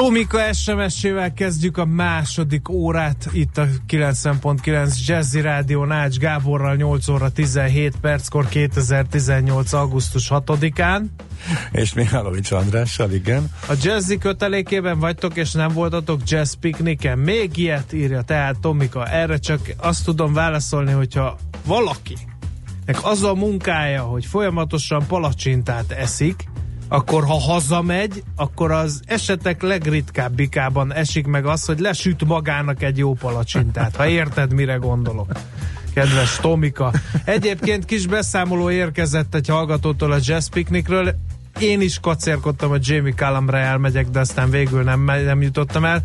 Tomika SMS-ével kezdjük a második órát itt a 90.9 Jazzy Rádió Nács Gáborral 8 óra 17 perckor 2018. augusztus 6-án. És Mihálovics Andrással, igen. A Jazzy kötelékében vagytok, és nem voltatok jazz pikniken. Még ilyet írja tehát Tomika. Erre csak azt tudom válaszolni, hogyha valaki az a munkája, hogy folyamatosan palacsintát eszik, akkor ha hazamegy, akkor az esetek legritkábbikában esik meg az, hogy lesüt magának egy jó palacsintát, ha érted, mire gondolok. Kedves Tomika. Egyébként kis beszámoló érkezett egy hallgatótól a Jazz Picnicről. Én is kacérkodtam, hogy Jamie Callumra elmegyek, de aztán végül nem, nem jutottam el.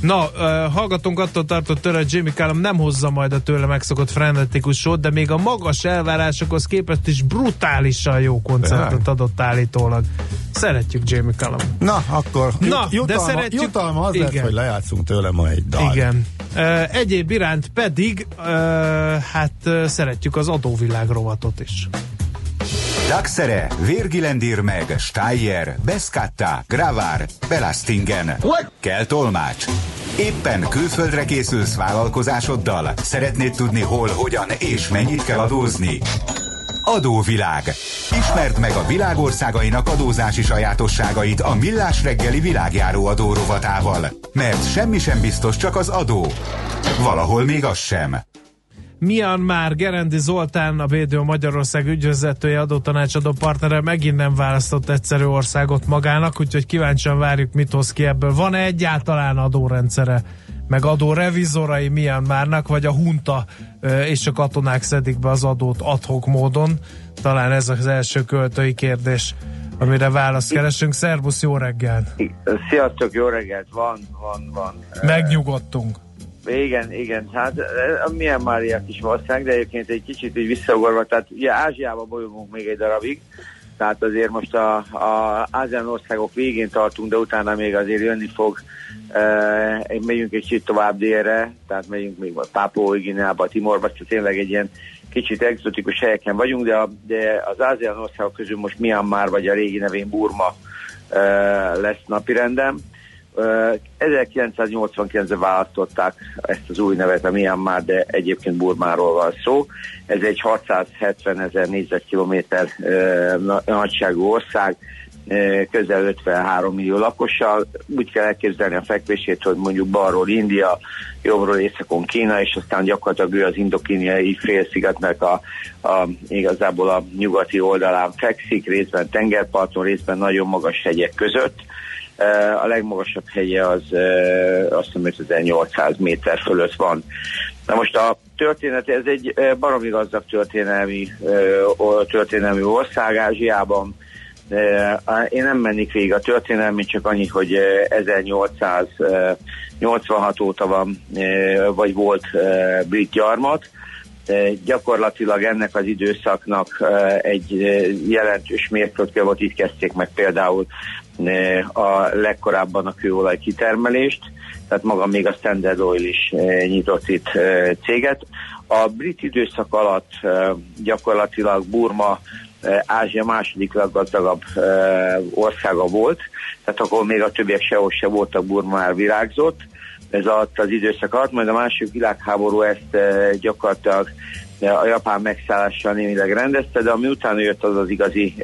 Na, uh, hallgatunk attól tartott tőle, hogy Jimmy Callum nem hozza majd a tőle megszokott frenetikus sót, de még a magas elvárásokhoz képest is brutálisan jó koncertet adott állítólag. Szeretjük Jamie Callum. Na, akkor Na, jutalma, de szeretjük, jutalma az igen. lett, hogy lejátszunk tőle ma egy dal. Igen. Uh, egyéb iránt pedig uh, hát uh, szeretjük az adóvilág rovatot is. Daxere, Virgilendir meg, Steyer, Beskatta, Gravár, Belastingen. Kell tolmács. Éppen külföldre készülsz vállalkozásoddal? Szeretnéd tudni hol, hogyan és mennyit kell adózni? Adóvilág. Ismerd meg a világországainak adózási sajátosságait a Millás reggeli világjáró adó rovatával. Mert semmi sem biztos, csak az adó. Valahol még az sem. Myanmar Gerendi Zoltán, a Védő Magyarország ügyvezetője adótanácsadó partnere megint nem választott egyszerű országot magának, úgyhogy kíváncsian várjuk, mit hoz ki ebből. Van-e egyáltalán adórendszere, meg adó revizorai Myanmarnak, vagy a hunta és a katonák szedik be az adót adhok módon? Talán ez az első költői kérdés amire választ keresünk. Szervusz, jó reggelt! Sziasztok, jó reggelt! Van, van, van. Megnyugodtunk. Igen, igen, hát milyen már ilyen kis ország, de egyébként egy kicsit így visszaugorva, tehát ugye Ázsiába bolyogunk még egy darabig, tehát azért most a, a ázsián országok végén tartunk, de utána még azért jönni fog, e, megyünk egy kicsit tovább délre, tehát megyünk még a Pápó, Gineába, Timorba, tehát tényleg egy ilyen kicsit egzotikus helyeken vagyunk, de, a, de az ázsián országok közül most Myanmar vagy a régi nevén Burma e, lesz napirendem. 1989-ben választották ezt az új nevet a Myanmar, de egyébként Burmáról van szó. Ez egy 670 ezer négyzetkilométer nagyságú ország, közel 53 millió lakossal. Úgy kell elképzelni a fekvését, hogy mondjuk balról India, jobbról északon Kína, és aztán gyakorlatilag ő az indokíniai félszigetnek a, a, igazából a nyugati oldalán fekszik, részben tengerparton, részben nagyon magas hegyek között a legmagasabb hegye az azt hiszem 5800 méter fölött van. Na most a történet, ez egy baromi gazdag történelmi, történelmi ország Ázsiában. Én nem mennék végig a történelmi, csak annyi, hogy 1886 óta van, vagy volt brit gyarmat. Gyakorlatilag ennek az időszaknak egy jelentős mérföldkő volt, itt kezdték meg például a legkorábban a kőolaj kitermelést, tehát maga még a Standard Oil is nyitott itt céget. A brit időszak alatt gyakorlatilag Burma Ázsia második leggazdagabb országa volt, tehát akkor még a többiek sehol se voltak, Burma már virágzott. Ez alatt az időszak alatt, majd a második világháború ezt gyakorlatilag a japán megszállással némileg rendezte, de ami utána jött az az igazi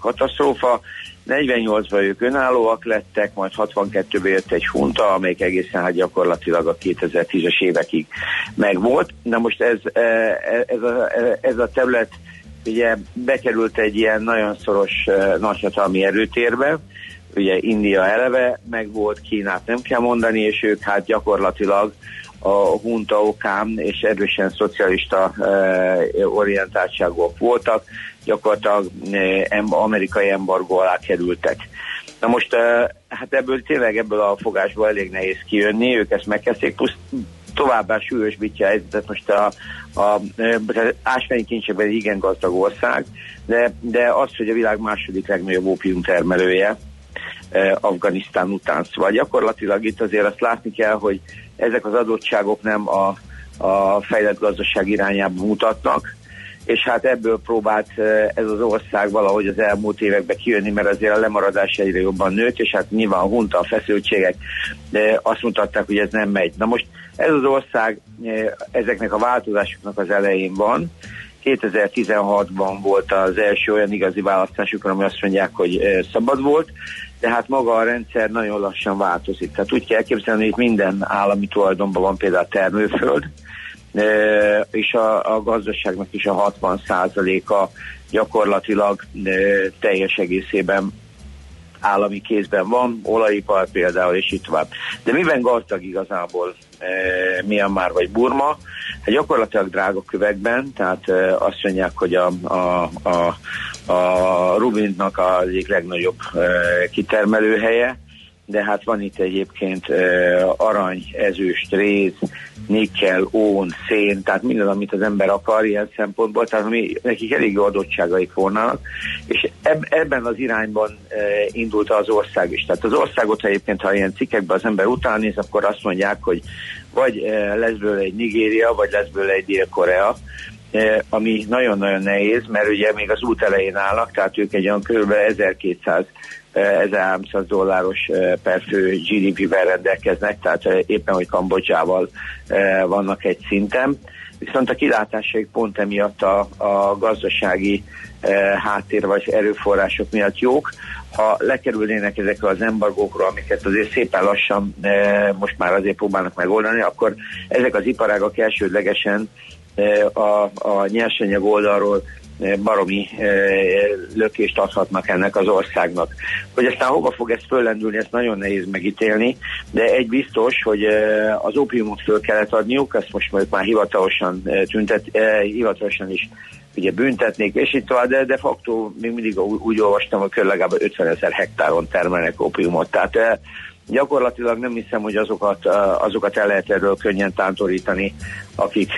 katasztrófa, 48-ban ők önállóak lettek, majd 62-ben jött egy hunta, amelyik egészen hát gyakorlatilag a 2010-es évekig megvolt. Na most ez, e, e, ez, a, e, ez a terület ugye bekerült egy ilyen nagyon szoros nagyhatalmi erőtérbe, ugye India eleve meg volt, Kínát nem kell mondani, és ők hát gyakorlatilag a hunta okán és erősen szocialista eh, orientáltságúak voltak, gyakorlatilag eh, amerikai embargó alá kerültek. Na most eh, hát ebből tényleg ebből a fogásból elég nehéz kijönni, ők ezt megkezdték, plusz továbbá súlyosbítja a helyzetet. Most a, a, a ásványi kincsekben egy igen gazdag ország, de, de az, hogy a világ második legnagyobb ópium termelője, Afganisztán után. Szóval gyakorlatilag itt azért azt látni kell, hogy ezek az adottságok nem a, a fejlett gazdaság irányába mutatnak, és hát ebből próbált ez az ország valahogy az elmúlt években kijönni, mert azért a lemaradás egyre jobban nőtt, és hát nyilván a hunta, a feszültségek de azt mutatták, hogy ez nem megy. Na most ez az ország ezeknek a változásoknak az elején van, 2016-ban volt az első olyan igazi választásuk, ami azt mondják, hogy szabad volt, de hát maga a rendszer nagyon lassan változik. Tehát úgy kell elképzelni, hogy minden állami tulajdonban van például termőföld, és a, a gazdaságnak is a 60%-a gyakorlatilag teljes egészében állami kézben van, olajipar például, és itt tovább. De miben gazdag igazából e, Myanmar vagy Burma? Hát gyakorlatilag drága kövekben, tehát e, azt mondják, hogy a, a, a, a Rubinnak az egyik legnagyobb e, kitermelőhelye, de hát van itt egyébként arany, ezüst, réz, nikkel, ón, szén, tehát minden, amit az ember akar ilyen szempontból, tehát ami, nekik elég adottságaik volnának, és eb, ebben az irányban uh, indult az ország is. Tehát az országot egyébként, ha ilyen cikkekben az ember után néz, akkor azt mondják, hogy vagy uh, lesz belőle egy Nigéria, vagy lesz belőle egy Dél-Korea, ami nagyon-nagyon nehéz, mert ugye még az út elején állnak, tehát ők egy olyan kb. 1200 1300 dolláros eh, per fő GDP-vel rendelkeznek, tehát eh, éppen, hogy Kambodzsával eh, vannak egy szinten. Viszont a kilátásaik pont emiatt a, a gazdasági háttér vagy erőforrások miatt jók. Ha lekerülnének ezekről az embargókról, amiket azért szépen lassan most már azért próbálnak megoldani, akkor ezek az iparágak elsődlegesen a, a nyersanyag oldalról baromi lökést adhatnak ennek az országnak. Hogy aztán hova fog ez föllendülni, ezt nagyon nehéz megítélni, de egy biztos, hogy az ópiumot föl kellett adniuk, ezt most már hivatalosan tüntet, hivatalosan is ugye büntetnék, és itt tovább, de de facto még mindig úgy, olvastam, hogy legalább 50 ezer hektáron termelnek ópiumot. Tehát gyakorlatilag nem hiszem, hogy azokat, azokat el lehet erről könnyen tántorítani, akik,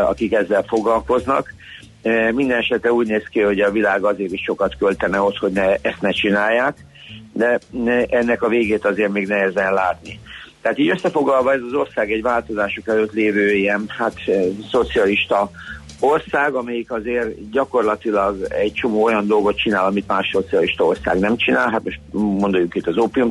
akik ezzel foglalkoznak. Minden esetre úgy néz ki, hogy a világ azért is sokat költene ott, hogy ne, ezt ne csinálják, de ennek a végét azért még nehezen látni. Tehát így összefoglalva ez az ország egy változások előtt lévő ilyen hát szocialista ország, amelyik azért gyakorlatilag egy csomó olyan dolgot csinál, amit más szocialista ország nem csinál. Hát most mondjuk itt az ópium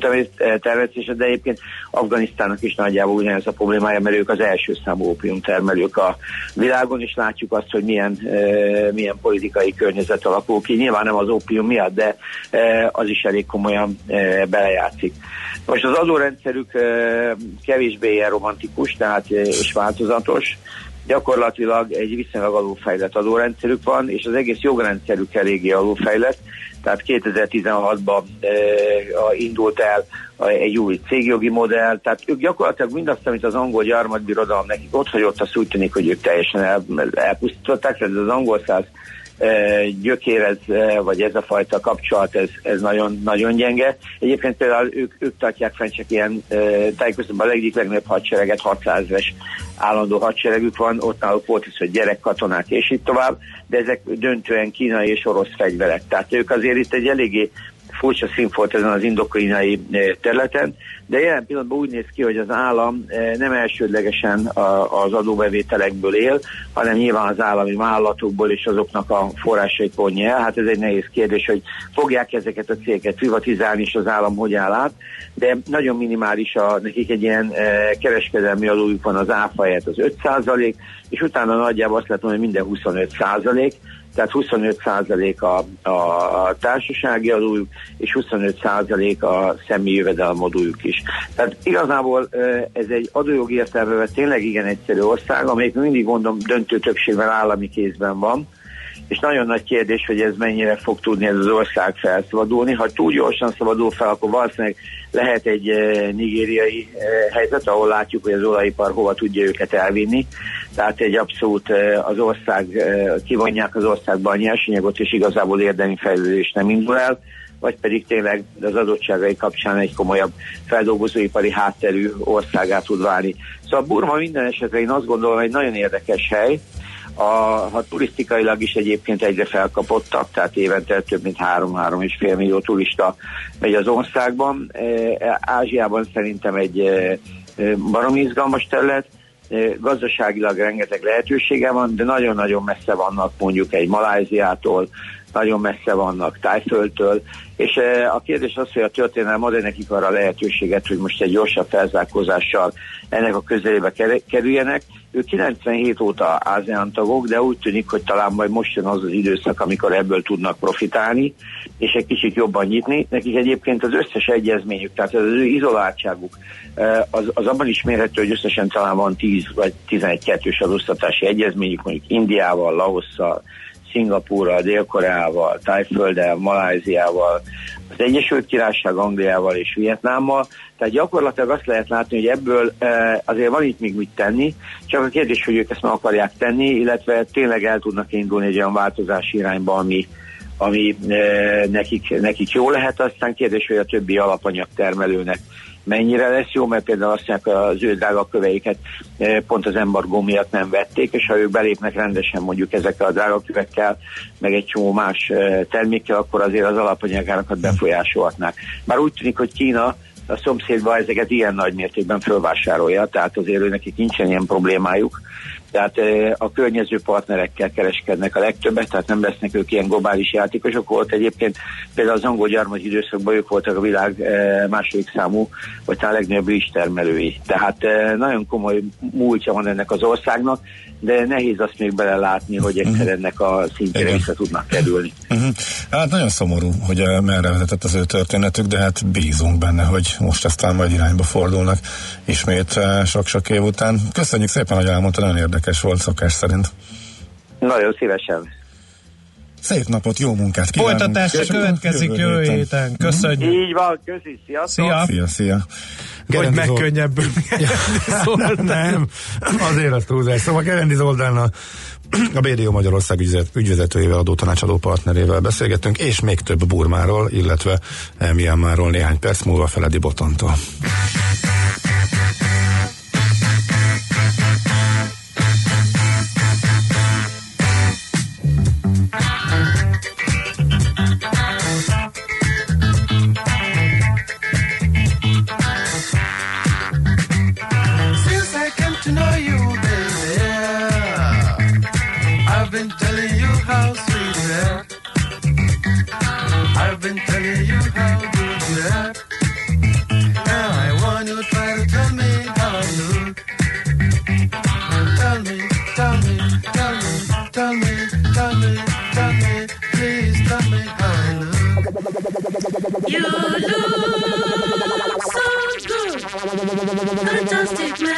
termesztése, de egyébként Afganisztának is nagyjából ugyanez a problémája, mert ők az első számú ópium termelők a világon, és látjuk azt, hogy milyen, e, milyen politikai környezet alakul ki. Nyilván nem az ópium miatt, de e, az is elég komolyan e, belejátszik. Most az adórendszerük kevésbé ilyen romantikus, tehát és változatos, gyakorlatilag egy viszonylag alulfejlett adórendszerük van, és az egész jogrendszerük eléggé alulfejlett, tehát 2016-ban e, indult el egy új cégjogi modell, tehát ők gyakorlatilag mindazt, amit az angol gyarmatbirodalom nekik ott hagyott, azt úgy tűnik, hogy ők teljesen el, elpusztították, tehát az angol száz gyökérez, vagy ez a fajta kapcsolat, ez, ez nagyon, nagyon gyenge. Egyébként például ők, ők tartják fenn csak ilyen tájékoztatban a legik legnagyobb hadsereget, 600 es állandó hadseregük van, ott náluk volt is, hogy gyerekkatonák és így tovább, de ezek döntően kínai és orosz fegyverek. Tehát ők azért itt egy eléggé furcsa színfolt ezen az indokrinai területen, de jelen pillanatban úgy néz ki, hogy az állam eh, nem elsődlegesen az adóbevételekből él, hanem nyilván az állami vállalatokból és azoknak a forrásait vonja. Hát ez egy nehéz kérdés, hogy fogják ezeket a cégeket privatizálni, és az állam hogy áll át, de nagyon minimális a, nekik egy ilyen eh, kereskedelmi adójuk van az áfa az 5 és utána nagyjából azt lehet mondani, hogy minden 25 százalék, tehát 25% a, a társasági adójuk, és 25% a személyi jövedelemadójuk is. Tehát igazából ez egy adójogi értelmevel tényleg igen egyszerű ország, amelyik mindig mondom döntő többségben állami kézben van, és nagyon nagy kérdés, hogy ez mennyire fog tudni ez az ország felszabadulni. Ha túl gyorsan szabadul fel, akkor valószínűleg lehet egy e, nigériai e, helyzet, ahol látjuk, hogy az olajipar hova tudja őket elvinni. Tehát egy abszolút e, az ország, e, kivonják az országban a nyersanyagot, és igazából érdemi fejlődés nem indul el vagy pedig tényleg az adottságai kapcsán egy komolyabb feldolgozóipari hátterű országá tud válni. Szóval Burma minden esetre én azt gondolom egy nagyon érdekes hely, a, ha turisztikailag is egyébként egyre felkapottak, tehát évente több mint 3-3,5 millió turista megy az országban. E, Ázsiában szerintem egy e, e, baromi izgalmas terület, gazdaságilag rengeteg lehetősége van, de nagyon-nagyon messze vannak mondjuk egy Maláziától, nagyon messze vannak Tájföldtől, és a kérdés az, hogy a történelem ad nekik arra a lehetőséget, hogy most egy gyorsabb felzárkózással ennek a közelébe kerüljenek. Ők 97 óta ASEAN tagok, de úgy tűnik, hogy talán majd most jön az az időszak, amikor ebből tudnak profitálni, és egy kicsit jobban nyitni. Nekik egyébként az összes egyezményük, tehát az ő izoláltságuk, az, az abban is mérhető, hogy összesen talán van 10 vagy 11 kettős adóztatási egyezményük, mondjuk Indiával, Laosszal, Szingapúrral, Dél-Koreával, Tájfölddel, Maláziával, az Egyesült Királyság, Angliával és Vietnámmal. Tehát gyakorlatilag azt lehet látni, hogy ebből e, azért van itt még mit tenni, csak a kérdés, hogy ők ezt meg akarják tenni, illetve tényleg el tudnak indulni egy olyan változási irányba, ami, ami e, nekik, nekik jó lehet, aztán kérdés, hogy a többi alapanyag termelőnek mennyire lesz jó, mert például azt mondják, az ő drága köveiket eh, pont az embargó miatt nem vették, és ha ők belépnek rendesen mondjuk ezekkel a drága kövekkel, meg egy csomó más eh, termékkel, akkor azért az alapanyagárakat befolyásolhatnák. Már úgy tűnik, hogy Kína a szomszédban ezeket ilyen nagy mértékben fölvásárolja, tehát azért ő nekik nincsen ilyen problémájuk, tehát a környező partnerekkel kereskednek a legtöbbet, tehát nem lesznek ők ilyen globális játékosok. Volt egyébként például az angol gyarmati időszakban ők voltak a világ második számú, vagy talán legnagyobb is termelői. Tehát nagyon komoly múltja van ennek az országnak, de nehéz azt még belelátni, hogy egyszer uh-huh. ennek a szintjére vissza tudnak kerülni. Uh-huh. Hát nagyon szomorú, hogy merre vezetett az ő történetük, de hát bízunk benne, hogy most aztán majd irányba fordulnak ismét sok-sok év után. Köszönjük szépen, hogy elmondta, nagyon érdekes volt szokás szerint. Nagyon szívesen. Szép napot, jó munkát kívánunk. Folytatás következik jövő héten. Köszönjük. Így van, köszi, sziasztok. Szia. Szia, szia. Hogy megkönnyebbül. nem, azért az túlzás. Szóval Gerendi Zoldánnal a BDO Magyarország ügyvezetőjével, adótanácsadó partnerével beszélgettünk, és még több Burmáról, illetve Myanmarról néhány perc múlva Feledi Botantól. You look so good. Fantastic.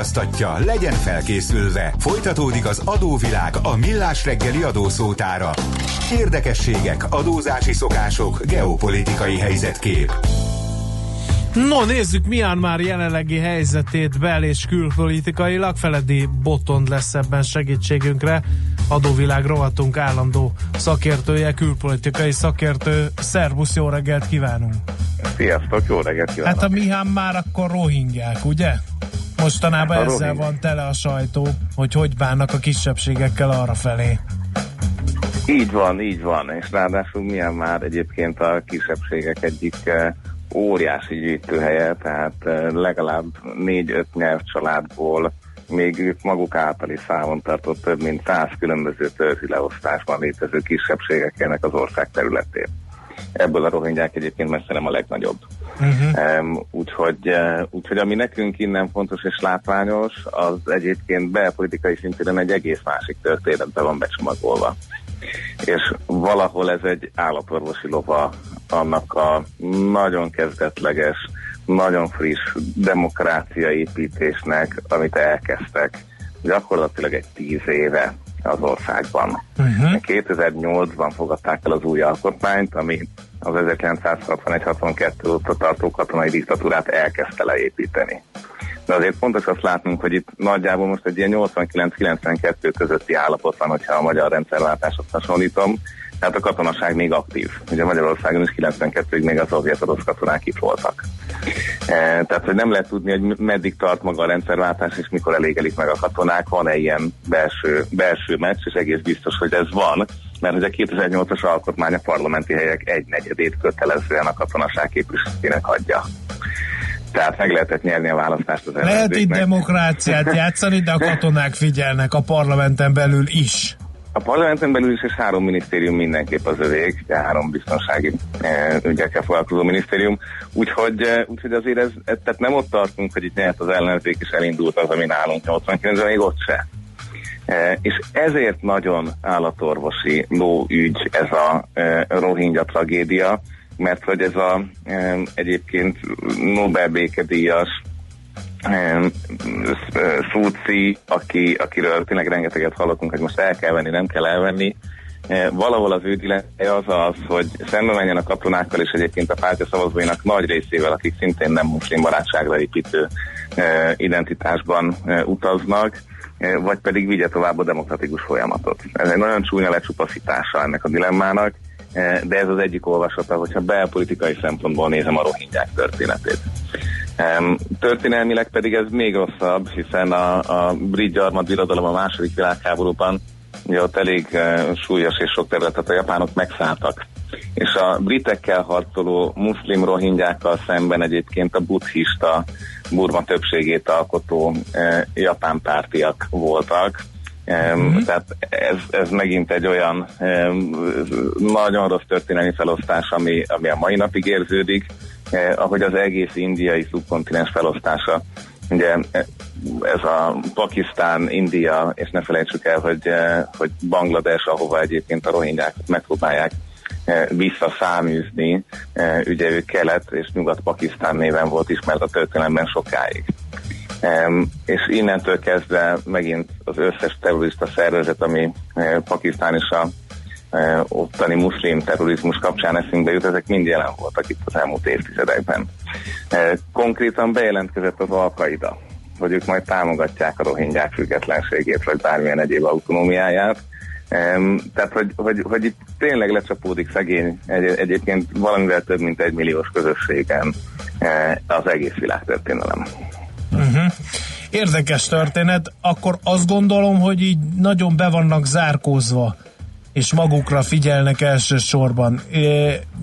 Utaztatja, legyen felkészülve. Folytatódik az adóvilág a millás reggeli adószótára. Érdekességek, adózási szokások, geopolitikai helyzetkép. No, nézzük Myanmar jelenlegi helyzetét bel- és külpolitikailag. Feledi Botond lesz ebben segítségünkre. Adóvilág rovatunk állandó szakértője, külpolitikai szakértő. Szervusz, jó reggelt kívánunk! Sziasztok, jó reggelt kívánok! Hát a Myanmar akkor rohingyák, ugye? Mostanában a ezzel van tele a sajtó, hogy hogy bánnak a kisebbségekkel arra felé. Így van, így van, és ráadásul milyen már egyébként a kisebbségek egyik eh, óriási gyűjtőhelye, tehát legalább négy-öt nyelvcsaládból még ők maguk általi számon tartott több mint száz különböző törzsi leosztásban létező kisebbségek ennek az ország területén. Ebből a rohingyák egyébként messze nem a legnagyobb. Uh-huh. Um, úgyhogy, uh, úgyhogy ami nekünk innen fontos és látványos, az egyébként belpolitikai szinten egy egész másik történetbe van becsomagolva. És valahol ez egy állatorvosi lova annak a nagyon kezdetleges, nagyon friss demokrácia építésnek, amit elkezdtek gyakorlatilag egy tíz éve az országban. Uh-huh. 2008-ban fogadták el az új alkotmányt, ami az 1961-62 óta tartó katonai diktatúrát elkezdte leépíteni. De azért fontos azt látnunk, hogy itt nagyjából most egy ilyen 89-92 közötti állapot van, hogyha a magyar rendszerváltásot hasonlítom, tehát a katonaság még aktív. Ugye Magyarországon is 92-ig még a szovjet orosz katonák itt voltak. E, tehát, hogy nem lehet tudni, hogy meddig tart maga a rendszerváltás, és mikor elégelik meg a katonák, van-e ilyen belső, belső meccs, és egész biztos, hogy ez van, mert hogy a 2008-as alkotmány a parlamenti helyek egy negyedét kötelezően a katonaság képviselőjének adja. Tehát meg lehetett nyerni a választást az Lehet itt demokráciát játszani, de a katonák figyelnek a parlamenten belül is. A parlamenten belül is és három minisztérium mindenképp az övék, de három biztonsági e, ügyekkel foglalkozó minisztérium. Úgyhogy, e, úgyhogy azért ez, ez, tehát nem ott tartunk, hogy itt nyert az ellenzék és elindult az, ami nálunk 89 még ott se. E, és ezért nagyon állatorvosi lóügy ez a e, rohingya tragédia, mert hogy ez a e, egyébként Nobel békedíjas Szúci, aki, akiről tényleg rengeteget hallottunk, hogy most el kell venni, nem kell elvenni. Valahol az ő dilemmája az az, hogy szembe menjen a katonákkal, és egyébként a pártja szavazóinak nagy részével, akik szintén nem muszlim barátságra építő identitásban utaznak, vagy pedig vigye tovább a demokratikus folyamatot. Ez egy nagyon csúnya lecsupaszítása ennek a dilemmának, de ez az egyik olvasata, hogyha belpolitikai szempontból nézem a rohingyák történetét. Történelmileg pedig ez még rosszabb, hiszen a, a brit gyarmat birodalom a második világháborúban ugye ott elég uh, súlyos és sok területet a japánok megszálltak. És a britekkel harcoló muszlim rohingyákkal szemben egyébként a buddhista Burma többségét alkotó japán pártiak voltak. Mm-hmm. Tehát ez, ez megint egy olyan nagyon rossz történelmi felosztás, ami, ami a mai napig érződik eh, ahogy az egész indiai szubkontinens felosztása. Ugye ez a Pakisztán, India, és ne felejtsük el, hogy, eh, hogy Banglades, ahova egyébként a rohingyákat megpróbálják eh, visszaszáműzni, ugye ő kelet és nyugat-pakisztán néven volt ismert a történelemben sokáig. És innentől kezdve megint az összes terrorista szervezet, ami uh, Pakisztán és a e, ottani muszlim terrorizmus kapcsán eszünkbe jut, ezek mind jelen voltak itt az elmúlt évtizedekben. E, konkrétan bejelentkezett az Alkaida, hogy ők majd támogatják a rohingyák függetlenségét, vagy bármilyen egyéb autonómiáját. Tehát, hogy, hogy, hogy itt tényleg lecsapódik szegény egy, egyébként valamivel több mint egy milliós közösségen az egész világtörténelem. Uh-huh. Érdekes történet, akkor azt gondolom, hogy így nagyon be vannak zárkózva és magukra figyelnek elsősorban.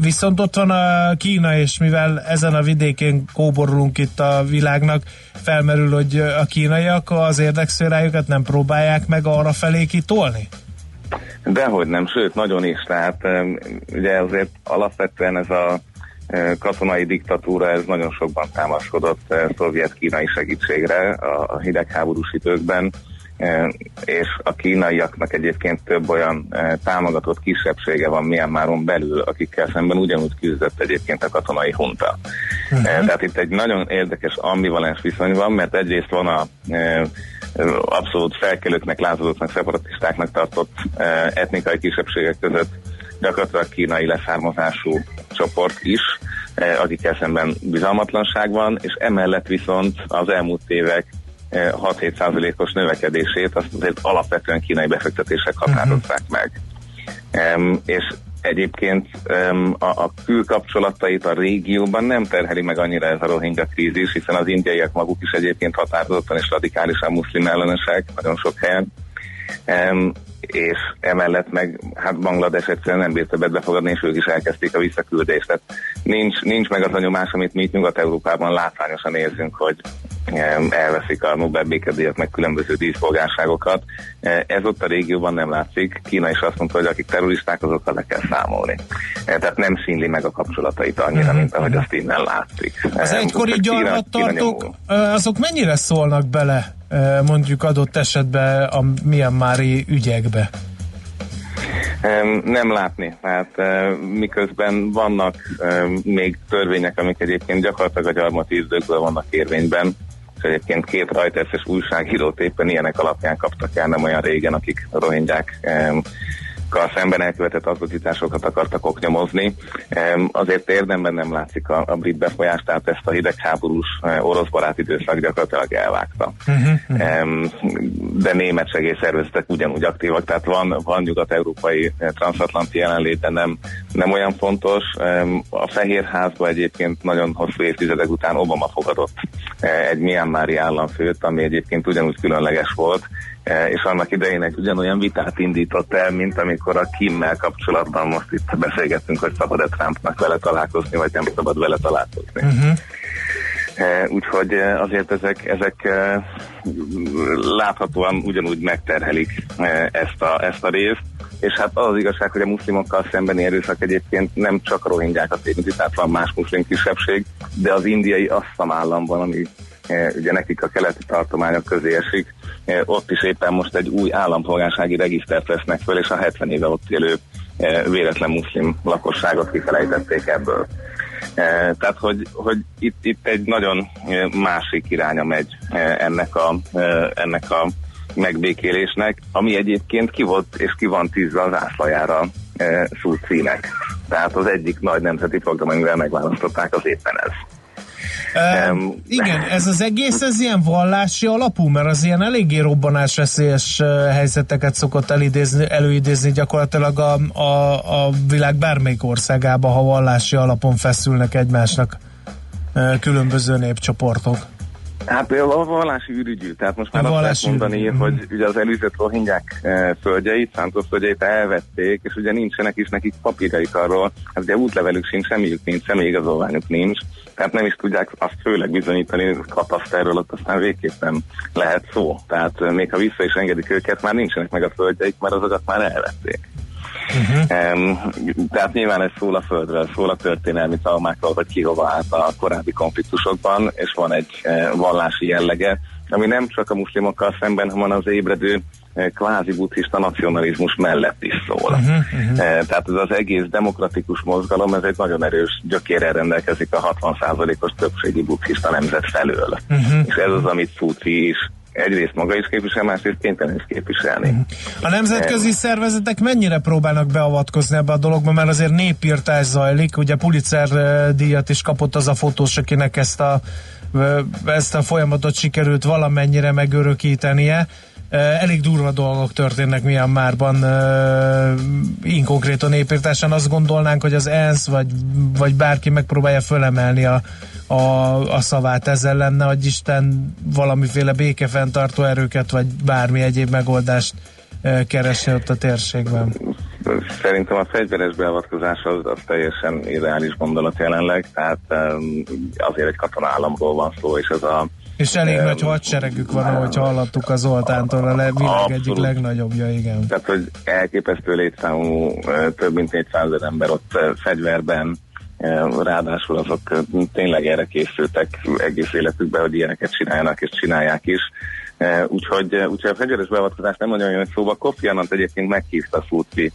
Viszont ott van a Kína, és mivel ezen a vidékén kóborulunk itt a világnak, felmerül, hogy a kínaiak az érdekszférájukat nem próbálják meg arra felé kitolni? Dehogy nem, sőt, nagyon is. Tehát ugye azért alapvetően ez a katonai diktatúra, ez nagyon sokban támaszkodott szovjet-kínai segítségre a hidegháborús időkben és a kínaiaknak egyébként több olyan támogatott kisebbsége van Myanmaron belül, akikkel szemben ugyanúgy küzdött egyébként a katonai hunta. Uh-huh. Tehát itt egy nagyon érdekes ambivalens viszony van, mert egyrészt van a abszolút felkelőknek, lázadóknak, szeparatistáknak tartott etnikai kisebbségek között gyakorlatilag kínai leszármazású csoport is, akikkel szemben bizalmatlanság van, és emellett viszont az elmúlt évek 6-7%-os növekedését, azt azért alapvetően kínai befektetések határozzák uh-huh. meg. Um, és egyébként um, a, a külkapcsolatait a régióban nem terheli meg annyira ez a rohingya krízis, hiszen az indiaiak maguk is egyébként határozottan és radikálisan muszlim ellenesek nagyon sok helyen, és emellett meg hát Banglades egyszerűen nem bírt többet befogadni, és ők is elkezdték a visszaküldést. Tehát nincs, nincs meg az a nyomás, amit mi itt Nyugat-Európában látványosan érzünk, hogy elveszik a Nobel békedíjat, meg különböző díszpolgárságokat. E, ez ott a régióban nem látszik. Kína is azt mondta, hogy akik terroristák, azokkal le kell számolni. E, tehát nem színli meg a kapcsolatait annyira, uh-huh. mint ahogy azt innen látszik. Az e, egykori gyarmattartók, azok mennyire szólnak bele mondjuk adott esetben a Myanmari ügyekbe? Nem látni, hát miközben vannak még törvények, amik egyébként gyakorlatilag a gyarmati időkből vannak érvényben, és egyébként két rajteszes újságírót éppen ilyenek alapján kaptak el nem olyan régen, akik rohingyák szemben elkövetett atrocitásokat akartak oknyomozni. Azért érdemben nem látszik a, a brit befolyás, tehát ezt a hidegháborús e, orosz barát időszak gyakorlatilag elvágta. Uh-huh. De német segélyszervezetek ugyanúgy aktívak, tehát van, van nyugat-európai e, transatlanti jelenlét, de nem, nem olyan fontos. A Fehérházba egyébként nagyon hosszú évtizedek után Obama fogadott e, egy Myanmari államfőt, ami egyébként ugyanúgy különleges volt, és annak idején egy ugyanolyan vitát indított el, mint amikor a Kimmel kapcsolatban most itt beszélgettünk, hogy szabad-e Trumpnak vele találkozni, vagy nem szabad vele találkozni. Uh-huh. Úgyhogy e, azért ezek, ezek láthatóan ugyanúgy megterhelik ezt a, ezt a részt, és hát az, az igazság, hogy a muszlimokkal szembeni erőszak egyébként nem csak a rohingyákat érinti, tehát van más muszlim kisebbség, de az indiai Assam államban, ami ugye nekik a keleti tartományok közé esik, ott is éppen most egy új állampolgársági regisztert vesznek föl, és a 70 éve ott élő véletlen muszlim lakosságot kifelejtették ebből. Tehát, hogy, hogy itt, itt egy nagyon másik iránya megy ennek a, ennek a megbékélésnek, ami egyébként ki volt és ki van tűzve az ászlajára e, szúcínek. Tehát az egyik nagy nemzeti program, amivel megválasztották, az éppen ez. Um, igen, ez az egész, ez ilyen vallási alapú, mert az ilyen eléggé robbanásveszélyes helyzeteket szokott elidézni, előidézni gyakorlatilag a, a, a világ bármelyik országába, ha vallási alapon feszülnek egymásnak különböző népcsoportok. Hát a vallási ürügyű, tehát most már a azt lehet mondani, ürügyű. hogy ugye az előzött rohingyák földjeit, Santos földjeit elvették, és ugye nincsenek is nekik papírjaik arról, hát ugye útlevelük sincs, semmiük nincs, személyigazolványuk nincs, tehát nem is tudják azt főleg bizonyítani, kataszterről ott aztán végképp nem lehet szó. Tehát még ha vissza is engedik őket, már nincsenek meg a földjeik, mert azokat már elvették. Uh-huh. Um, tehát nyilván ez szól a földről, szól a történelmi traumákról, hogy ki hova állt a korábbi konfliktusokban, és van egy uh, vallási jellege, ami nem csak a muszlimokkal szemben, hanem az ébredő kvázi buddhista nacionalizmus mellett is szól. Uh-huh, uh-huh. Tehát ez az egész demokratikus mozgalom, ez egy nagyon erős gyökérrel rendelkezik a 60%-os többségi buddhista nemzet felől. Uh-huh. És ez az, amit Fuci is egyrészt maga is képvisel, másrészt kénytelen is képviselni. Mhm. A nemzetközi szervezetek mennyire próbálnak beavatkozni ebbe a dologba, mert azért népírtás zajlik, ugye Pulitzer díjat is kapott az a fotós, akinek ezt a, ezt a folyamatot sikerült valamennyire megörökítenie. Elég durva dolgok történnek Myanmarban inkonkrétan népírtáson. Azt gondolnánk, hogy az ENSZ vagy, vagy bárki megpróbálja fölemelni a, a, a szavát ezzel lenne, hogy Isten valamiféle békefenntartó erőket, vagy bármi egyéb megoldást keresni ott a térségben. Szerintem a fegyveres beavatkozás az, az teljesen ideális gondolat jelenleg, tehát azért egy katonállamról van szó, és ez a és elég um, nagy hadseregük van, ahogy hallottuk az Zoltántól, a le, világ egyik legnagyobbja, igen. Tehát, hogy elképesztő létszámú, több mint 400 ember ott fegyverben, ráadásul azok tényleg erre készültek egész életükben, hogy ilyeneket csináljanak, és csinálják is. Úgyhogy, úgyhogy a fegyveres beavatkozás nem nagyon jön szóba. Kofi Annant egyébként meghívta Futri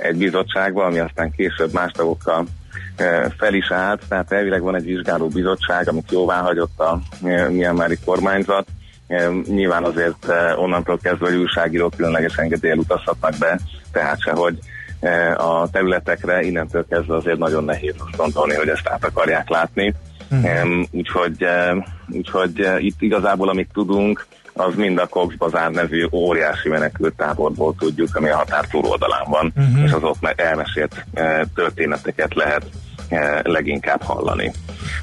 egy bizottságba, ami aztán később más tagokkal fel is állt, tehát elvileg van egy vizsgáló bizottság, amit jóvá hagyott a Myanmari kormányzat. Nyilván azért onnantól kezdve, hogy újságírók különleges engedélyel utazhatnak be, tehát se, hogy a területekre, innentől kezdve azért nagyon nehéz azt gondolni, hogy ezt át akarják látni. Uh-huh. Úgyhogy, úgyhogy itt igazából, amit tudunk, az mind a Cox Bazár nevű óriási menekült táborból tudjuk, ami a határ túloldalán van, uh-huh. és az ott elmesélt történeteket lehet leginkább hallani.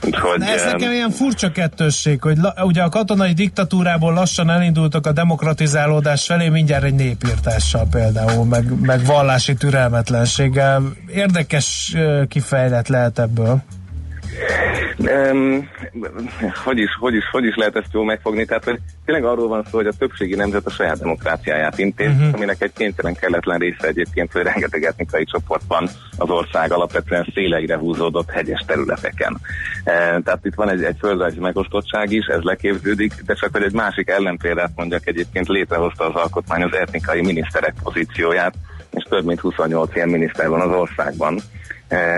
Úgyhogy, De ez nekem ilyen furcsa kettősség, hogy la, ugye a katonai diktatúrából lassan elindultak a demokratizálódás felé, mindjárt egy népírtással például, meg, meg vallási türelmetlenséggel. Érdekes kifejlet lehet ebből. Um, hogy, is, hogy, is, hogy is lehet ezt jól megfogni? Tehát, hogy tényleg arról van szó, hogy a többségi nemzet a saját demokráciáját intéz, uh-huh. aminek egy kénytelen kelletlen része egyébként, hogy rengeteg etnikai csoport van az ország alapvetően széleire húzódott hegyes területeken. E, tehát itt van egy, egy földrajzi megosztottság is, ez leképződik, de csak hogy egy másik ellenpéldát mondjak, egyébként létrehozta az alkotmány az etnikai miniszterek pozícióját, és több mint 28 ilyen miniszter van az országban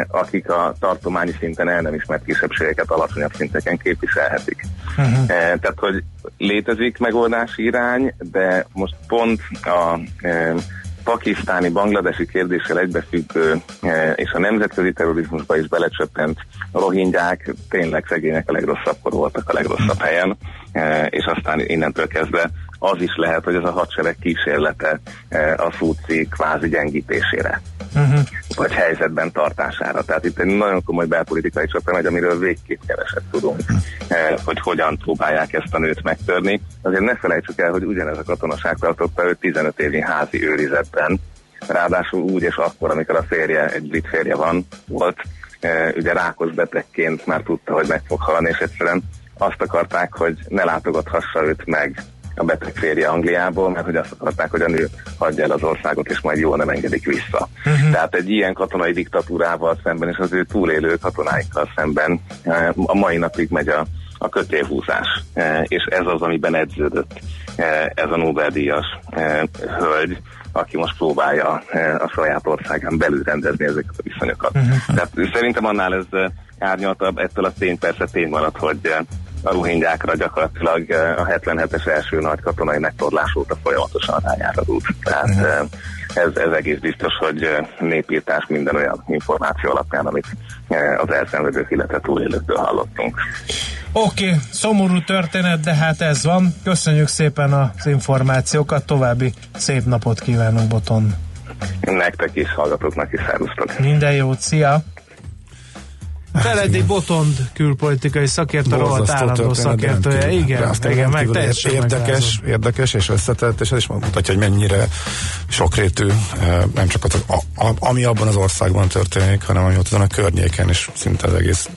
akik a tartományi szinten el nem ismert kisebbségeket alacsonyabb szinteken képviselhetik. Uh-huh. Tehát, hogy létezik megoldási irány, de most pont a e, pakisztáni, bangladesi kérdéssel egybefüggő e, és a nemzetközi terrorizmusba is belecsöppent rohingyák tényleg szegények a legrosszabbkor voltak a legrosszabb helyen, e, és aztán innentől kezdve az is lehet, hogy ez a hadsereg kísérlete a szúci kvázi gyengítésére uh-huh. vagy helyzetben tartására. Tehát itt egy nagyon komoly belpolitikai csata megy, amiről végképp keveset tudunk, uh-huh. hogy hogyan próbálják ezt a nőt megtörni. Azért ne felejtsük el, hogy ugyanez a katonaság tartotta őt 15 évi házi őrizetben, ráadásul úgy és akkor, amikor a férje, egy brit férje van, volt, eh, ugye rákos betegként már tudta, hogy meg fog halni, és egyszerűen azt akarták, hogy ne látogathassa őt meg a beteg férje Angliából, mert hogy azt akarták, hogy a nő hagyja el az országot, és majd jól nem engedik vissza. Uh-huh. Tehát egy ilyen katonai diktatúrával szemben, és az ő túlélő katonáikkal szemben eh, a mai napig megy a, a kötélhúzás, eh, és ez az, amiben edződött eh, ez a Nobel-díjas hölgy, aki most próbálja a saját országán belül rendezni ezeket a viszonyokat. Uh-huh. Tehát szerintem annál ez árnyaltabb, ettől a tény persze tény maradt, hogy a ruhingyákra gyakorlatilag eh, a 77-es első nagy katonai megtorlás óta folyamatosan rányáradult. Tehát uh-huh. ez, ez egész biztos, hogy eh, népírtás minden olyan információ alapján, amit az elszenvedők, illetve túlélőktől hallottunk. Oké, okay, szomorú történet, de hát ez van. Köszönjük szépen az információkat, további szép napot kívánunk, Boton. Nektek is, hallgatóknak is, szervusztok. Minden jót, szia! Feledi Botond külpolitikai szakértő, rohadt állandó szakértője. Igen, igen, meg teljesen érdekes, érdekes és összetett, és ez is mutatja, hogy mennyire sokrétű, eh, nem csak az, a, a, ami abban az országban történik, hanem ami ott azon a környéken, és szinte az egész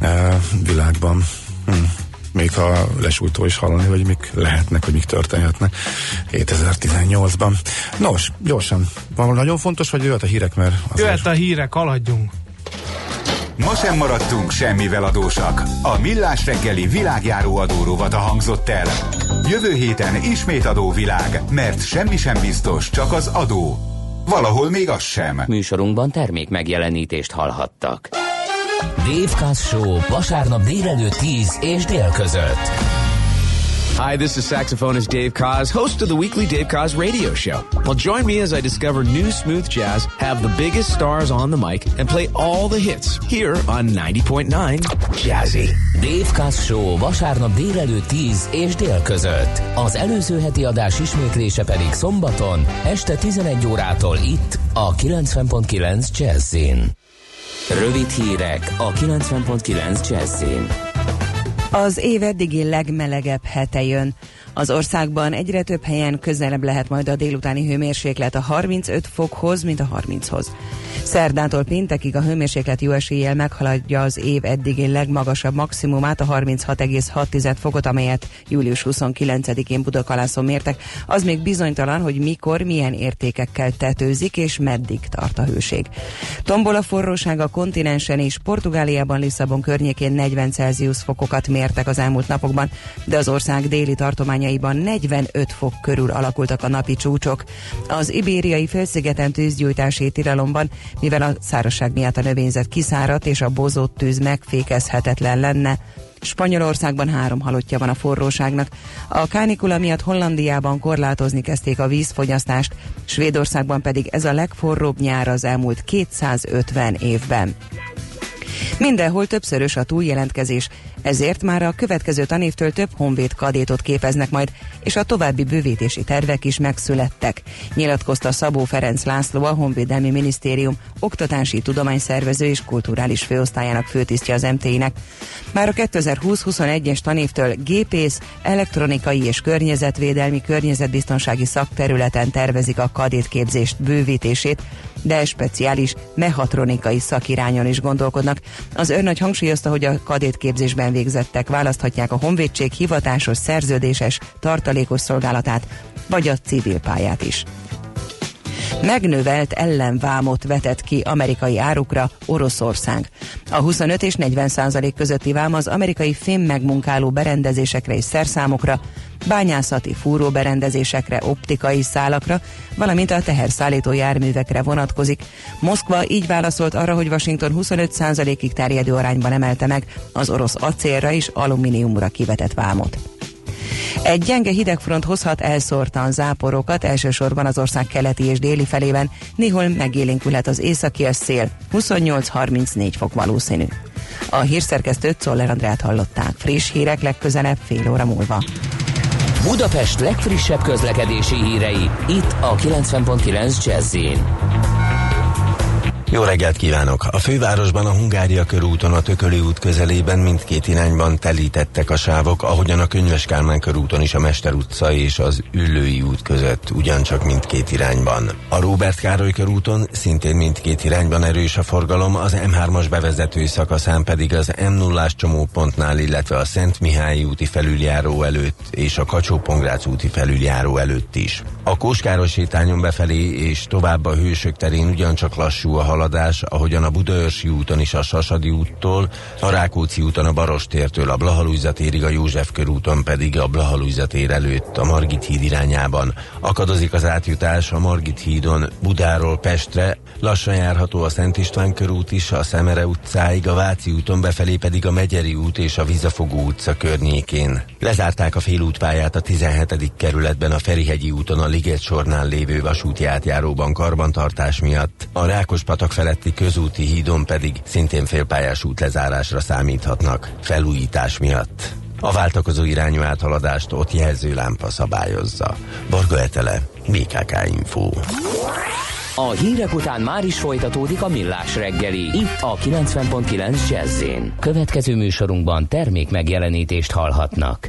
e, világban. Hm még a lesújtó is hallani, hogy mik lehetnek, hogy mik történhetnek 2018-ban. Nos, gyorsan, van nagyon fontos, vagy jöhet a hírek, mert... Jöhet a hírek, haladjunk. Ma sem maradtunk semmivel adósak. A Millás reggeli világjáró adórovat a hangzott el. Jövő héten ismét adóvilág, mert semmi sem biztos, csak az adó. Valahol még az sem. Műsorunkban termék megjelenítést hallhattak. Dave Kass Show vasárnap délelőtt 10 és dél között. Hi, this is saxophonist Dave Koz, host of the weekly Dave Koz radio show. Well, join me as I discover new smooth jazz, have the biggest stars on the mic, and play all the hits here on 90.9 Jazzy. Dave Koz Show vasárnap délelőtt 10 és dél között. Az előző heti adás ismétlése pedig szombaton este 11 órától itt a 90.9 Jazzin. Rövid hírek a 90.9 Jazzin. Az év eddigi legmelegebb hete jön. Az országban egyre több helyen közelebb lehet majd a délutáni hőmérséklet a 35 fokhoz, mint a 30-hoz. Szerdától péntekig a hőmérséklet jó eséllyel meghaladja az év eddigi legmagasabb maximumát, a 36,6 fokot, amelyet július 29-én Budakalászon mértek. Az még bizonytalan, hogy mikor, milyen értékekkel tetőzik és meddig tart a hőség. Tombol a forróság a kontinensen és Portugáliában, Lisszabon környékén 40 Celsius fokokat mértek az elmúlt napokban, de az ország déli tartományaiban 45 fok körül alakultak a napi csúcsok. Az ibériai félszigeten tűzgyújtási tilalomban mivel a szárazság miatt a növényzet kiszáradt és a bozott tűz megfékezhetetlen lenne. Spanyolországban három halottja van a forróságnak. A kánikula miatt Hollandiában korlátozni kezdték a vízfogyasztást, Svédországban pedig ez a legforróbb nyár az elmúlt 250 évben. Mindenhol többszörös a túljelentkezés, Ezért már a következő tanévtől több honvéd kadétot képeznek majd, és a további bővítési tervek is megszülettek. Nyilatkozta Szabó Ferenc László, a Honvédelmi Minisztérium Oktatási Tudományszervező és Kulturális Főosztályának főtisztje az MT-nek. Már a 2020-21-es tanévtől gépész, elektronikai és környezetvédelmi környezetbiztonsági szakterületen tervezik a kadétképzést bővítését, de speciális mehatronikai szakirányon is gondolkodnak. Az őrnagy hangsúlyozta, hogy a kadétképzésben végzettek választhatják a honvédség hivatásos, szerződéses, tartalékos szolgálatát, vagy a civil pályát is megnövelt ellenvámot vetett ki amerikai árukra Oroszország. A 25 és 40 százalék közötti vám az amerikai fém megmunkáló berendezésekre és szerszámokra, bányászati fúróberendezésekre, optikai szálakra, valamint a teherszállító járművekre vonatkozik. Moszkva így válaszolt arra, hogy Washington 25%-ig terjedő arányban emelte meg az orosz acélra és alumíniumra kivetett vámot. Egy gyenge hidegfront hozhat elszórtan záporokat, elsősorban az ország keleti és déli felében, néhol megélénkülhet az északi szél, 28-34 fok valószínű. A hírszerkesztőt Czoller Andrát hallották. Friss hírek legközelebb fél óra múlva. Budapest legfrissebb közlekedési hírei, itt a 90.9 jazz jó reggelt kívánok! A fővárosban a Hungária körúton a Tököli út közelében mindkét irányban telítettek a sávok, ahogyan a Könyves Kálmán körúton is a Mester utca és az Üllői út között, ugyancsak mindkét irányban. A Róbert Károly körúton szintén mindkét irányban erős a forgalom, az M3-as bevezető szakaszán pedig az m 0 csomópontnál, illetve a Szent Mihályi úti felüljáró előtt és a kacsó úti felüljáró előtt is. A Kóskáros sétányon befelé és tovább a Hősök terén ugyancsak lassú a haladás, ahogyan a Budaörsi úton is a Sasadi úttól, a Rákóczi úton a Barostértől a Blahalújza térig, a József körúton pedig a Blahalújza előtt a Margit híd irányában. Akadozik az átjutás a Margit hídon Budáról Pestre, lassan járható a Szent István körút is, a Szemere utcáig, a Váci úton befelé pedig a Megyeri út és a Vizafogó utca környékén. Lezárták a félútpályát a 17. kerületben a Ferihegyi úton a Liget sornál lévő vasúti átjáróban karbantartás miatt. A Rákospatak feletti közúti hídon pedig szintén félpályás út lezárásra számíthatnak felújítás miatt. A váltakozó irányú áthaladást ott jelzőlámpa szabályozza. Barga Etele, BKK Info. A hírek után már is folytatódik a millás reggeli. Itt a 90.9 jazz Következő műsorunkban termék megjelenítést hallhatnak.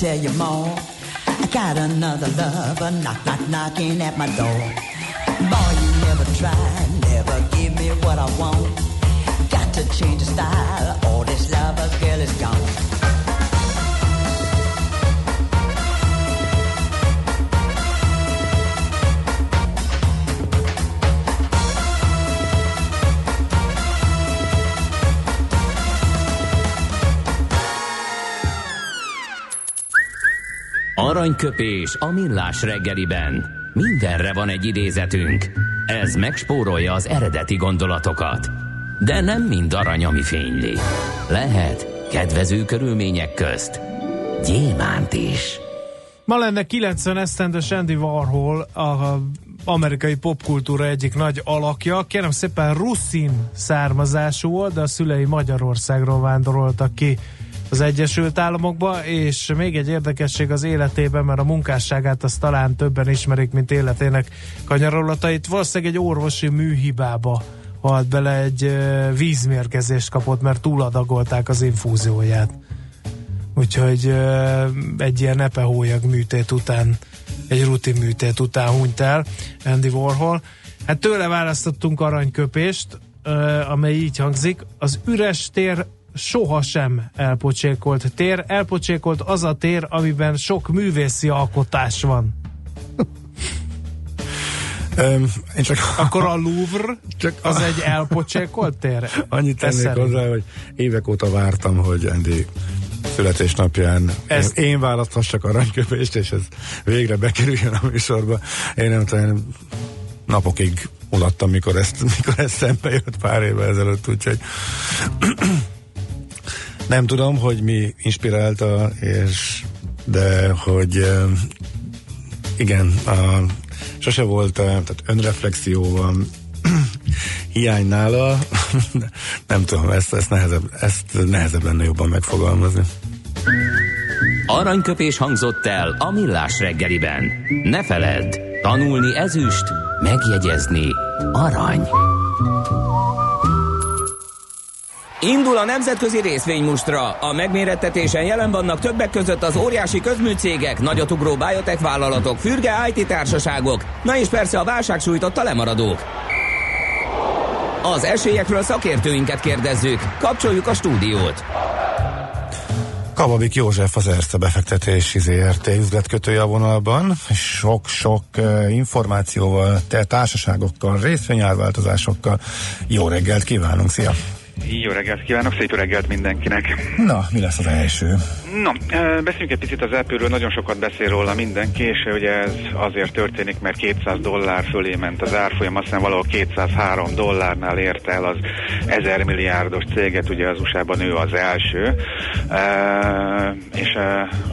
Tell you more. I got another lover, knock, knock, knocking at my door. Boy, you never tried, never give me what I want. Got to change the style, all this lover girl is gone. Aranyköpés a millás reggeliben. Mindenre van egy idézetünk. Ez megspórolja az eredeti gondolatokat. De nem mind arany, ami fényli. Lehet kedvező körülmények közt gyémánt is. Ma lenne 90 esztendes Andy Warhol, a amerikai popkultúra egyik nagy alakja. Kérem szépen ruszin származású volt, de a szülei Magyarországról vándoroltak ki az Egyesült Államokba, és még egy érdekesség az életében, mert a munkásságát azt talán többen ismerik, mint életének kanyarolatait. Valószínűleg egy orvosi műhibába halt bele, egy vízmérgezést kapott, mert túladagolták az infúzióját. Úgyhogy egy ilyen epehólyag műtét után, egy rutin műtét után hunyt el Andy Warhol. Hát tőle választottunk aranyköpést, amely így hangzik. Az üres tér sohasem elpocsékolt tér. Elpocsékolt az a tér, amiben sok művészi alkotás van. Én csak Akkor a Louvre csak az egy elpocsékolt tér? Annyit tennék hozzá, hogy évek óta vártam, hogy Andy születésnapján Ezt... én, én választhassak aranyköpést, és ez végre bekerüljön a műsorba. Én nem tudom, napokig mulattam, mikor ezt, mikor ezt szembe jött pár évvel ezelőtt, úgyhogy nem tudom, hogy mi inspirálta, és de hogy igen, a, sose volt, tehát önreflexió van hiány nála, nem tudom, ezt, ezt, nehezebb, ezt nehezebb lenne jobban megfogalmazni. Aranyköpés hangzott el a millás reggeliben. Ne feledd, tanulni ezüst, megjegyezni arany. Indul a nemzetközi részvénymustra. A megmérettetésen jelen vannak többek között az óriási közműcégek, nagyotugró biotech vállalatok, fürge IT társaságok, na és persze a válság sújtotta lemaradók. Az esélyekről szakértőinket kérdezzük. Kapcsoljuk a stúdiót. Kababik József az Erste befektetési ZRT üzletkötője a vonalban, sok-sok információval, te társaságokkal, részvényárváltozásokkal. Jó reggelt kívánunk, szia! Jó reggelt kívánok, szép reggelt mindenkinek. Na, mi lesz az első? No, beszéljünk egy picit az Apple-ről, nagyon sokat beszél róla mindenki, és ugye ez azért történik, mert 200 dollár fölé ment az árfolyam, aztán valahol 203 dollárnál érte el az 1000 milliárdos céget, ugye az USA-ban ő az első, és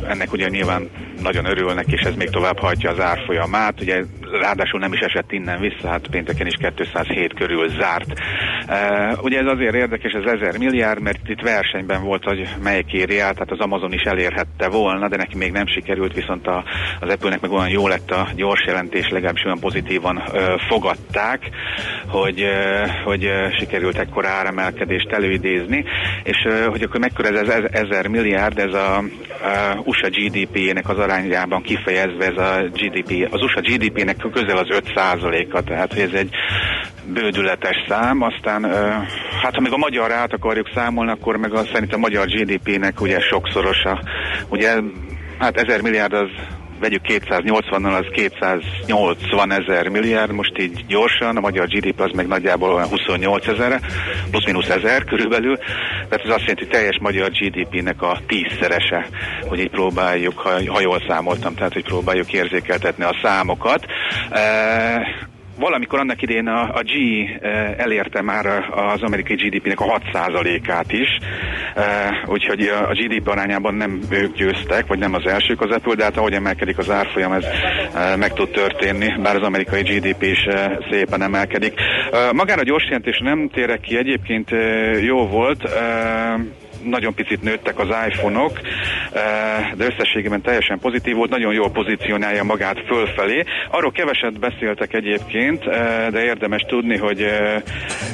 ennek ugye nyilván nagyon örülnek, és ez még tovább hajtja az árfolyamát, ugye ráadásul nem is esett innen vissza, hát pénteken is 207 körül zárt. Ugye ez azért érdekes, ez 1000 milliárd, mert itt versenyben volt, hogy melyik éri el, tehát az Amazon is elérhette volna, de neki még nem sikerült, viszont a, az Apple-nek meg olyan jó lett a gyors jelentés, legalábbis olyan pozitívan ö, fogadták, hogy, ö, hogy ö, sikerült ekkora áremelkedést előidézni, és ö, hogy akkor mekkora ez, ez ezer milliárd, ez a, a USA GDP-nek az arányában kifejezve ez a GDP, az USA GDP-nek közel az 5%-a, tehát hogy ez egy bődületes szám, aztán hát ha még a magyar át akarjuk számolni, akkor meg a, szerintem a magyar GDP-nek ugye sokszorosa, ugye hát ezer milliárd az vegyük 280-nal, az 280 ezer milliárd, most így gyorsan, a magyar GDP az meg nagyjából olyan 28 ezer, plusz-minusz ezer körülbelül, tehát ez azt jelenti, hogy teljes magyar GDP-nek a tízszerese, hogy így próbáljuk, ha, ha jól számoltam, tehát hogy próbáljuk érzékeltetni a számokat. E- valamikor annak idén a, a G eh, elérte már az amerikai GDP-nek a 6%-át is, eh, úgyhogy a GDP arányában nem ők győztek, vagy nem az elsők az Apple, de hát ahogy emelkedik az árfolyam, ez eh, meg tud történni, bár az amerikai GDP is szépen emelkedik. Magára a gyors jelentés nem térek ki, egyébként jó volt, nagyon picit nőttek az iPhone-ok, de összességében teljesen pozitív volt, nagyon jól pozícionálja magát fölfelé. Arról keveset beszéltek egyébként, de érdemes tudni, hogy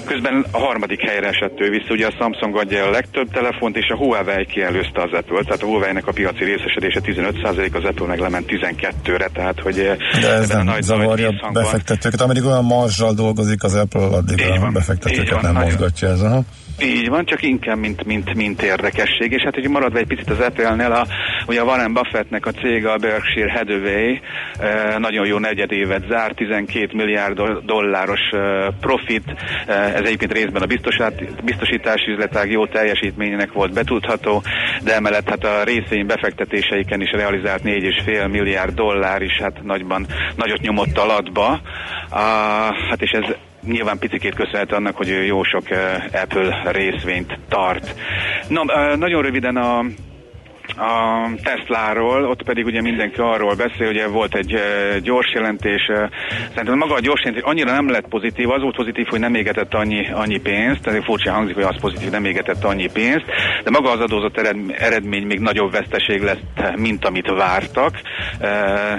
közben a harmadik helyre esett ő vissza, ugye a Samsung adja a legtöbb telefont, és a Huawei kielőzte az Apple, tehát a Huawei-nek a piaci részesedése 15%, az Apple meg lement 12-re, tehát hogy de ez nem nagy zavarja befektetőket, ameddig olyan marzsal dolgozik az Apple, addig a befektetőket nem mozgatja ez. Aha. Így van, csak inkább, mint, mint, mint érdekesség. És hát, hogy maradva egy picit az Apple-nél, a, ugye a Warren Buffettnek a cége, a Berkshire Hathaway, e, nagyon jó negyedévet zár, 12 milliárd dolláros e, profit, e, ez egyébként részben a biztosítási üzletág jó teljesítményének volt betudható, de emellett hát a részény befektetéseiken is realizált 4,5 milliárd dollár is, hát nagyban, nagyot nyomott alatba. A, hát és ez nyilván picikét köszönhet annak, hogy jó sok Apple részvényt tart. Na, nagyon röviden a a Tesláról, ott pedig ugye mindenki arról beszél, ugye volt egy gyors jelentés, szerintem maga a gyors jelentés annyira nem lett pozitív, az volt pozitív, hogy nem égetett annyi, annyi pénzt, tehát furcsa hangzik, hogy az pozitív, nem égetett annyi pénzt, de maga az adózott eredmény még nagyobb veszteség lett, mint amit vártak,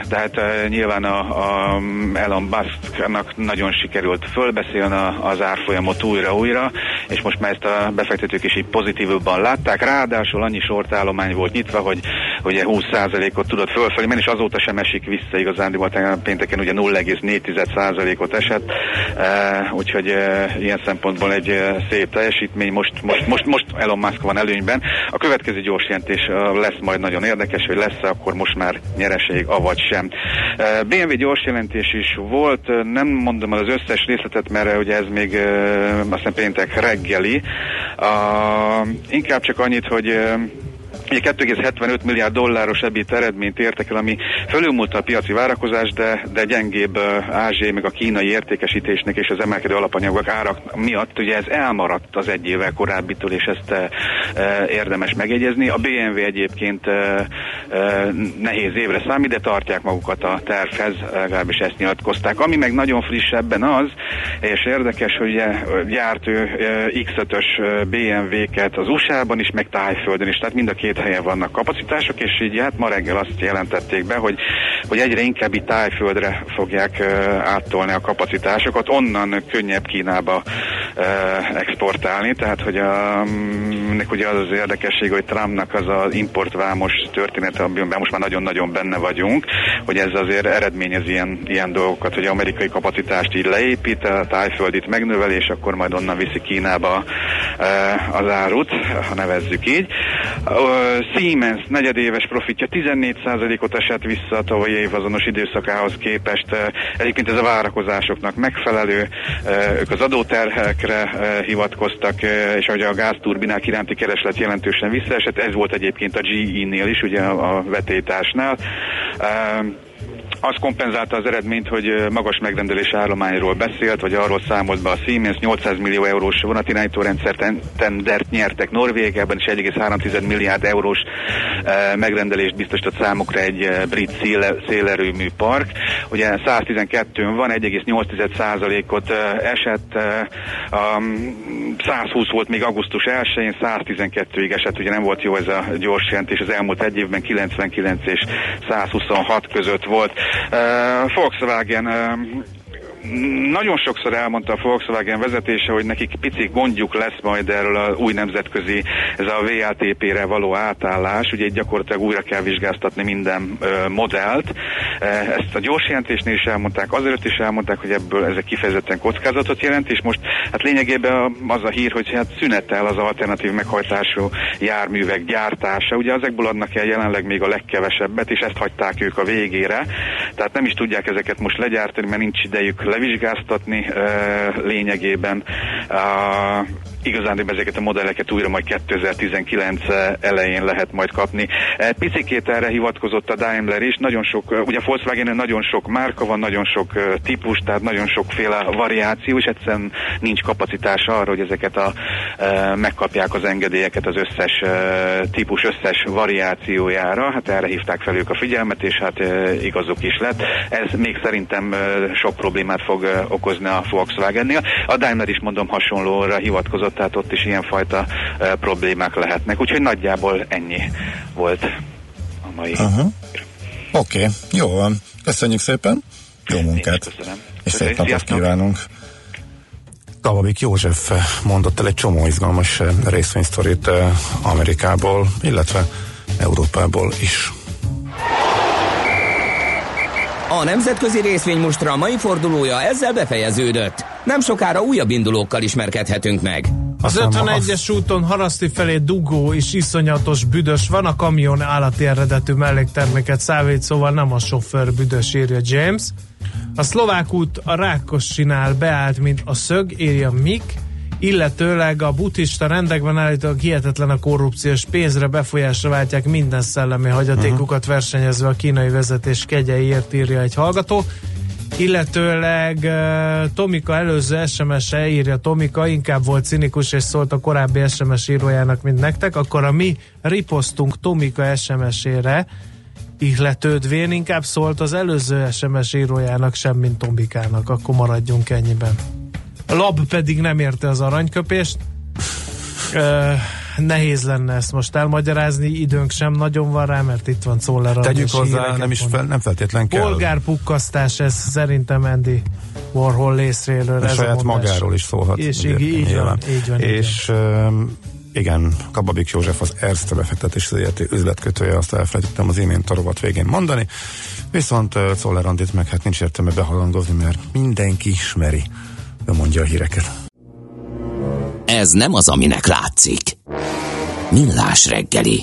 tehát nyilván a, a Elon Musknak nagyon sikerült fölbeszélni az árfolyamot újra-újra, és most már ezt a befektetők is így pozitívabban látták, ráadásul annyi sortállomány volt nyitva, hogy ugye 20%-ot tudott fölfelé menni, és azóta sem esik vissza igazándiból, pénteken ugye 0,4%-ot esett, uh, úgyhogy uh, ilyen szempontból egy uh, szép teljesítmény, most, most, most, most Elon Musk van előnyben. A következő gyors jelentés lesz majd nagyon érdekes, hogy lesz-e akkor most már nyereség, avagy sem. BMW gyors jelentés is volt, nem mondom az összes részletet, mert ugye ez még uh, azt péntek reggeli. Inkább csak annyit, hogy Ugye 2,75 milliárd dolláros ebit eredményt értek el, ami fölülmúlta a piaci várakozás, de, de gyengébb Ázsiai, meg a kínai értékesítésnek és az emelkedő alapanyagok árak miatt. Ugye ez elmaradt az egy évvel korábbitól, és ezt e, e, érdemes megjegyezni. A BMW egyébként e, e, nehéz évre számít, de tartják magukat a tervhez, legalábbis ezt nyilatkozták. Ami meg nagyon friss ebben az, és érdekes, hogy gyárt ő X5-ös BMW-ket az USA-ban is, meg Tájföldön is, tehát mind a két helyen vannak kapacitások, és így hát ma reggel azt jelentették be, hogy, hogy egyre inkább itt tájföldre fogják áttolni a kapacitásokat, onnan könnyebb Kínába exportálni, tehát hogy a, ennek ugye az az érdekesség, hogy Trumpnak az az importvámos történet, amiben most már nagyon-nagyon benne vagyunk, hogy ez azért eredményez ilyen, ilyen dolgokat, hogy amerikai kapacitást így leépít, a tájföldit megnöveli, és akkor majd onnan viszi Kínába az árut, ha nevezzük így. Siemens negyedéves profitja 14%-ot esett vissza a tavalyi év azonos időszakához képest. Egyébként ez a várakozásoknak megfelelő. Ők az adóterhekre hivatkoztak, és ahogy a gázturbinák iránti kereslet jelentősen visszaesett, ez volt egyébként a GE-nél is, ugye a vetétásnál az kompenzálta az eredményt, hogy magas megrendelés állományról beszélt, vagy arról számolt be a Siemens, 800 millió eurós vonatirányító rendszer tendert nyertek Norvégiában, és 1,3 milliárd eurós megrendelést biztosított számukra egy brit szélerőmű park. Ugye 112-ön van, 1,8%-ot esett, 120 volt még augusztus 1-én, 112-ig esett, ugye nem volt jó ez a gyors jelentés, az elmúlt egy évben 99 és 126 között volt. Volkswagen nagyon sokszor elmondta a Volkswagen vezetése, hogy nekik picik gondjuk lesz majd erről a új nemzetközi, ez a VLTP-re való átállás, ugye gyakorlatilag újra kell vizsgáztatni minden ö, modellt. Ezt a gyors jelentésnél is elmondták, azért is elmondták, hogy ebből ez egy kifejezetten kockázatot jelent, és most hát lényegében az a hír, hogy hát szünetel az alternatív meghajtású járművek gyártása. Ugye ezekből adnak el jelenleg még a legkevesebbet, és ezt hagyták ők a végére. Tehát nem is tudják ezeket most legyártani, mert nincs idejük levizsgáztatni lényegében. Igazán ezeket a modelleket újra majd 2019 elején lehet majd kapni. Picikét erre hivatkozott a Daimler is, nagyon sok, ugye Volkswagen nagyon sok márka van, nagyon sok típus, tehát nagyon sokféle variáció, és egyszerűen nincs kapacitás arra, hogy ezeket a, megkapják az engedélyeket az összes típus összes variációjára. Hát erre hívták fel ők a figyelmet, és hát igazuk is lett. Ez még szerintem sok problémát fog okozni a Volkswagennél. A Daimler is mondom hasonlóra hivatkozott tehát ott is ilyenfajta problémák lehetnek. Úgyhogy nagyjából ennyi volt a mai. Uh-huh. Oké, okay, jó van. Köszönjük szépen. Jó munkát. Köszönöm. És szép napot kívánunk. Kavabik József mondott el egy csomó izgalmas részvénysztorit Amerikából, illetve Európából is. A nemzetközi részvény mostra mai fordulója ezzel befejeződött. Nem sokára újabb indulókkal ismerkedhetünk meg. Az 51-es úton Haraszti felé dugó és iszonyatos büdös van, a kamion állati eredetű mellékterméket szállít, szóval nem a sofőr büdös, írja James. A szlovák út a Rákossinál beállt, mint a szög, írja Mik, illetőleg a buddhista rendekben állítólag hihetetlen a korrupciós pénzre befolyásra váltják minden szellemi hagyatékukat versenyezve a kínai vezetés kegyeiért írja egy hallgató. Illetőleg Tomika előző SMS-e írja Tomika, inkább volt cinikus és szólt a korábbi SMS írójának, mint nektek, akkor a mi riposztunk Tomika SMS-ére ihletődvén inkább szólt az előző SMS írójának, sem mint Tomikának, akkor maradjunk ennyiben. A lab pedig nem érte az aranyköpést. Uh, nehéz lenne ezt most elmagyarázni, időnk sem nagyon van rá, mert itt van Czoller. Tegyük hozzá, nem is fel, nem feltétlen kell. Polgárpukkasztás, ez szerintem Andy Warhol részéről. A ez saját a magáról is szólhat. És így, így, van, így van. És igen. igen, Kababik József az Erste befektetés üzletkötője, azt elfelejtettem az imént a rovat végén mondani. Viszont Czoller Andit meg hát nincs értelme behalandozni, mert mindenki ismeri. Ő mondja a híreket. Ez nem az, aminek látszik. Millás reggeli.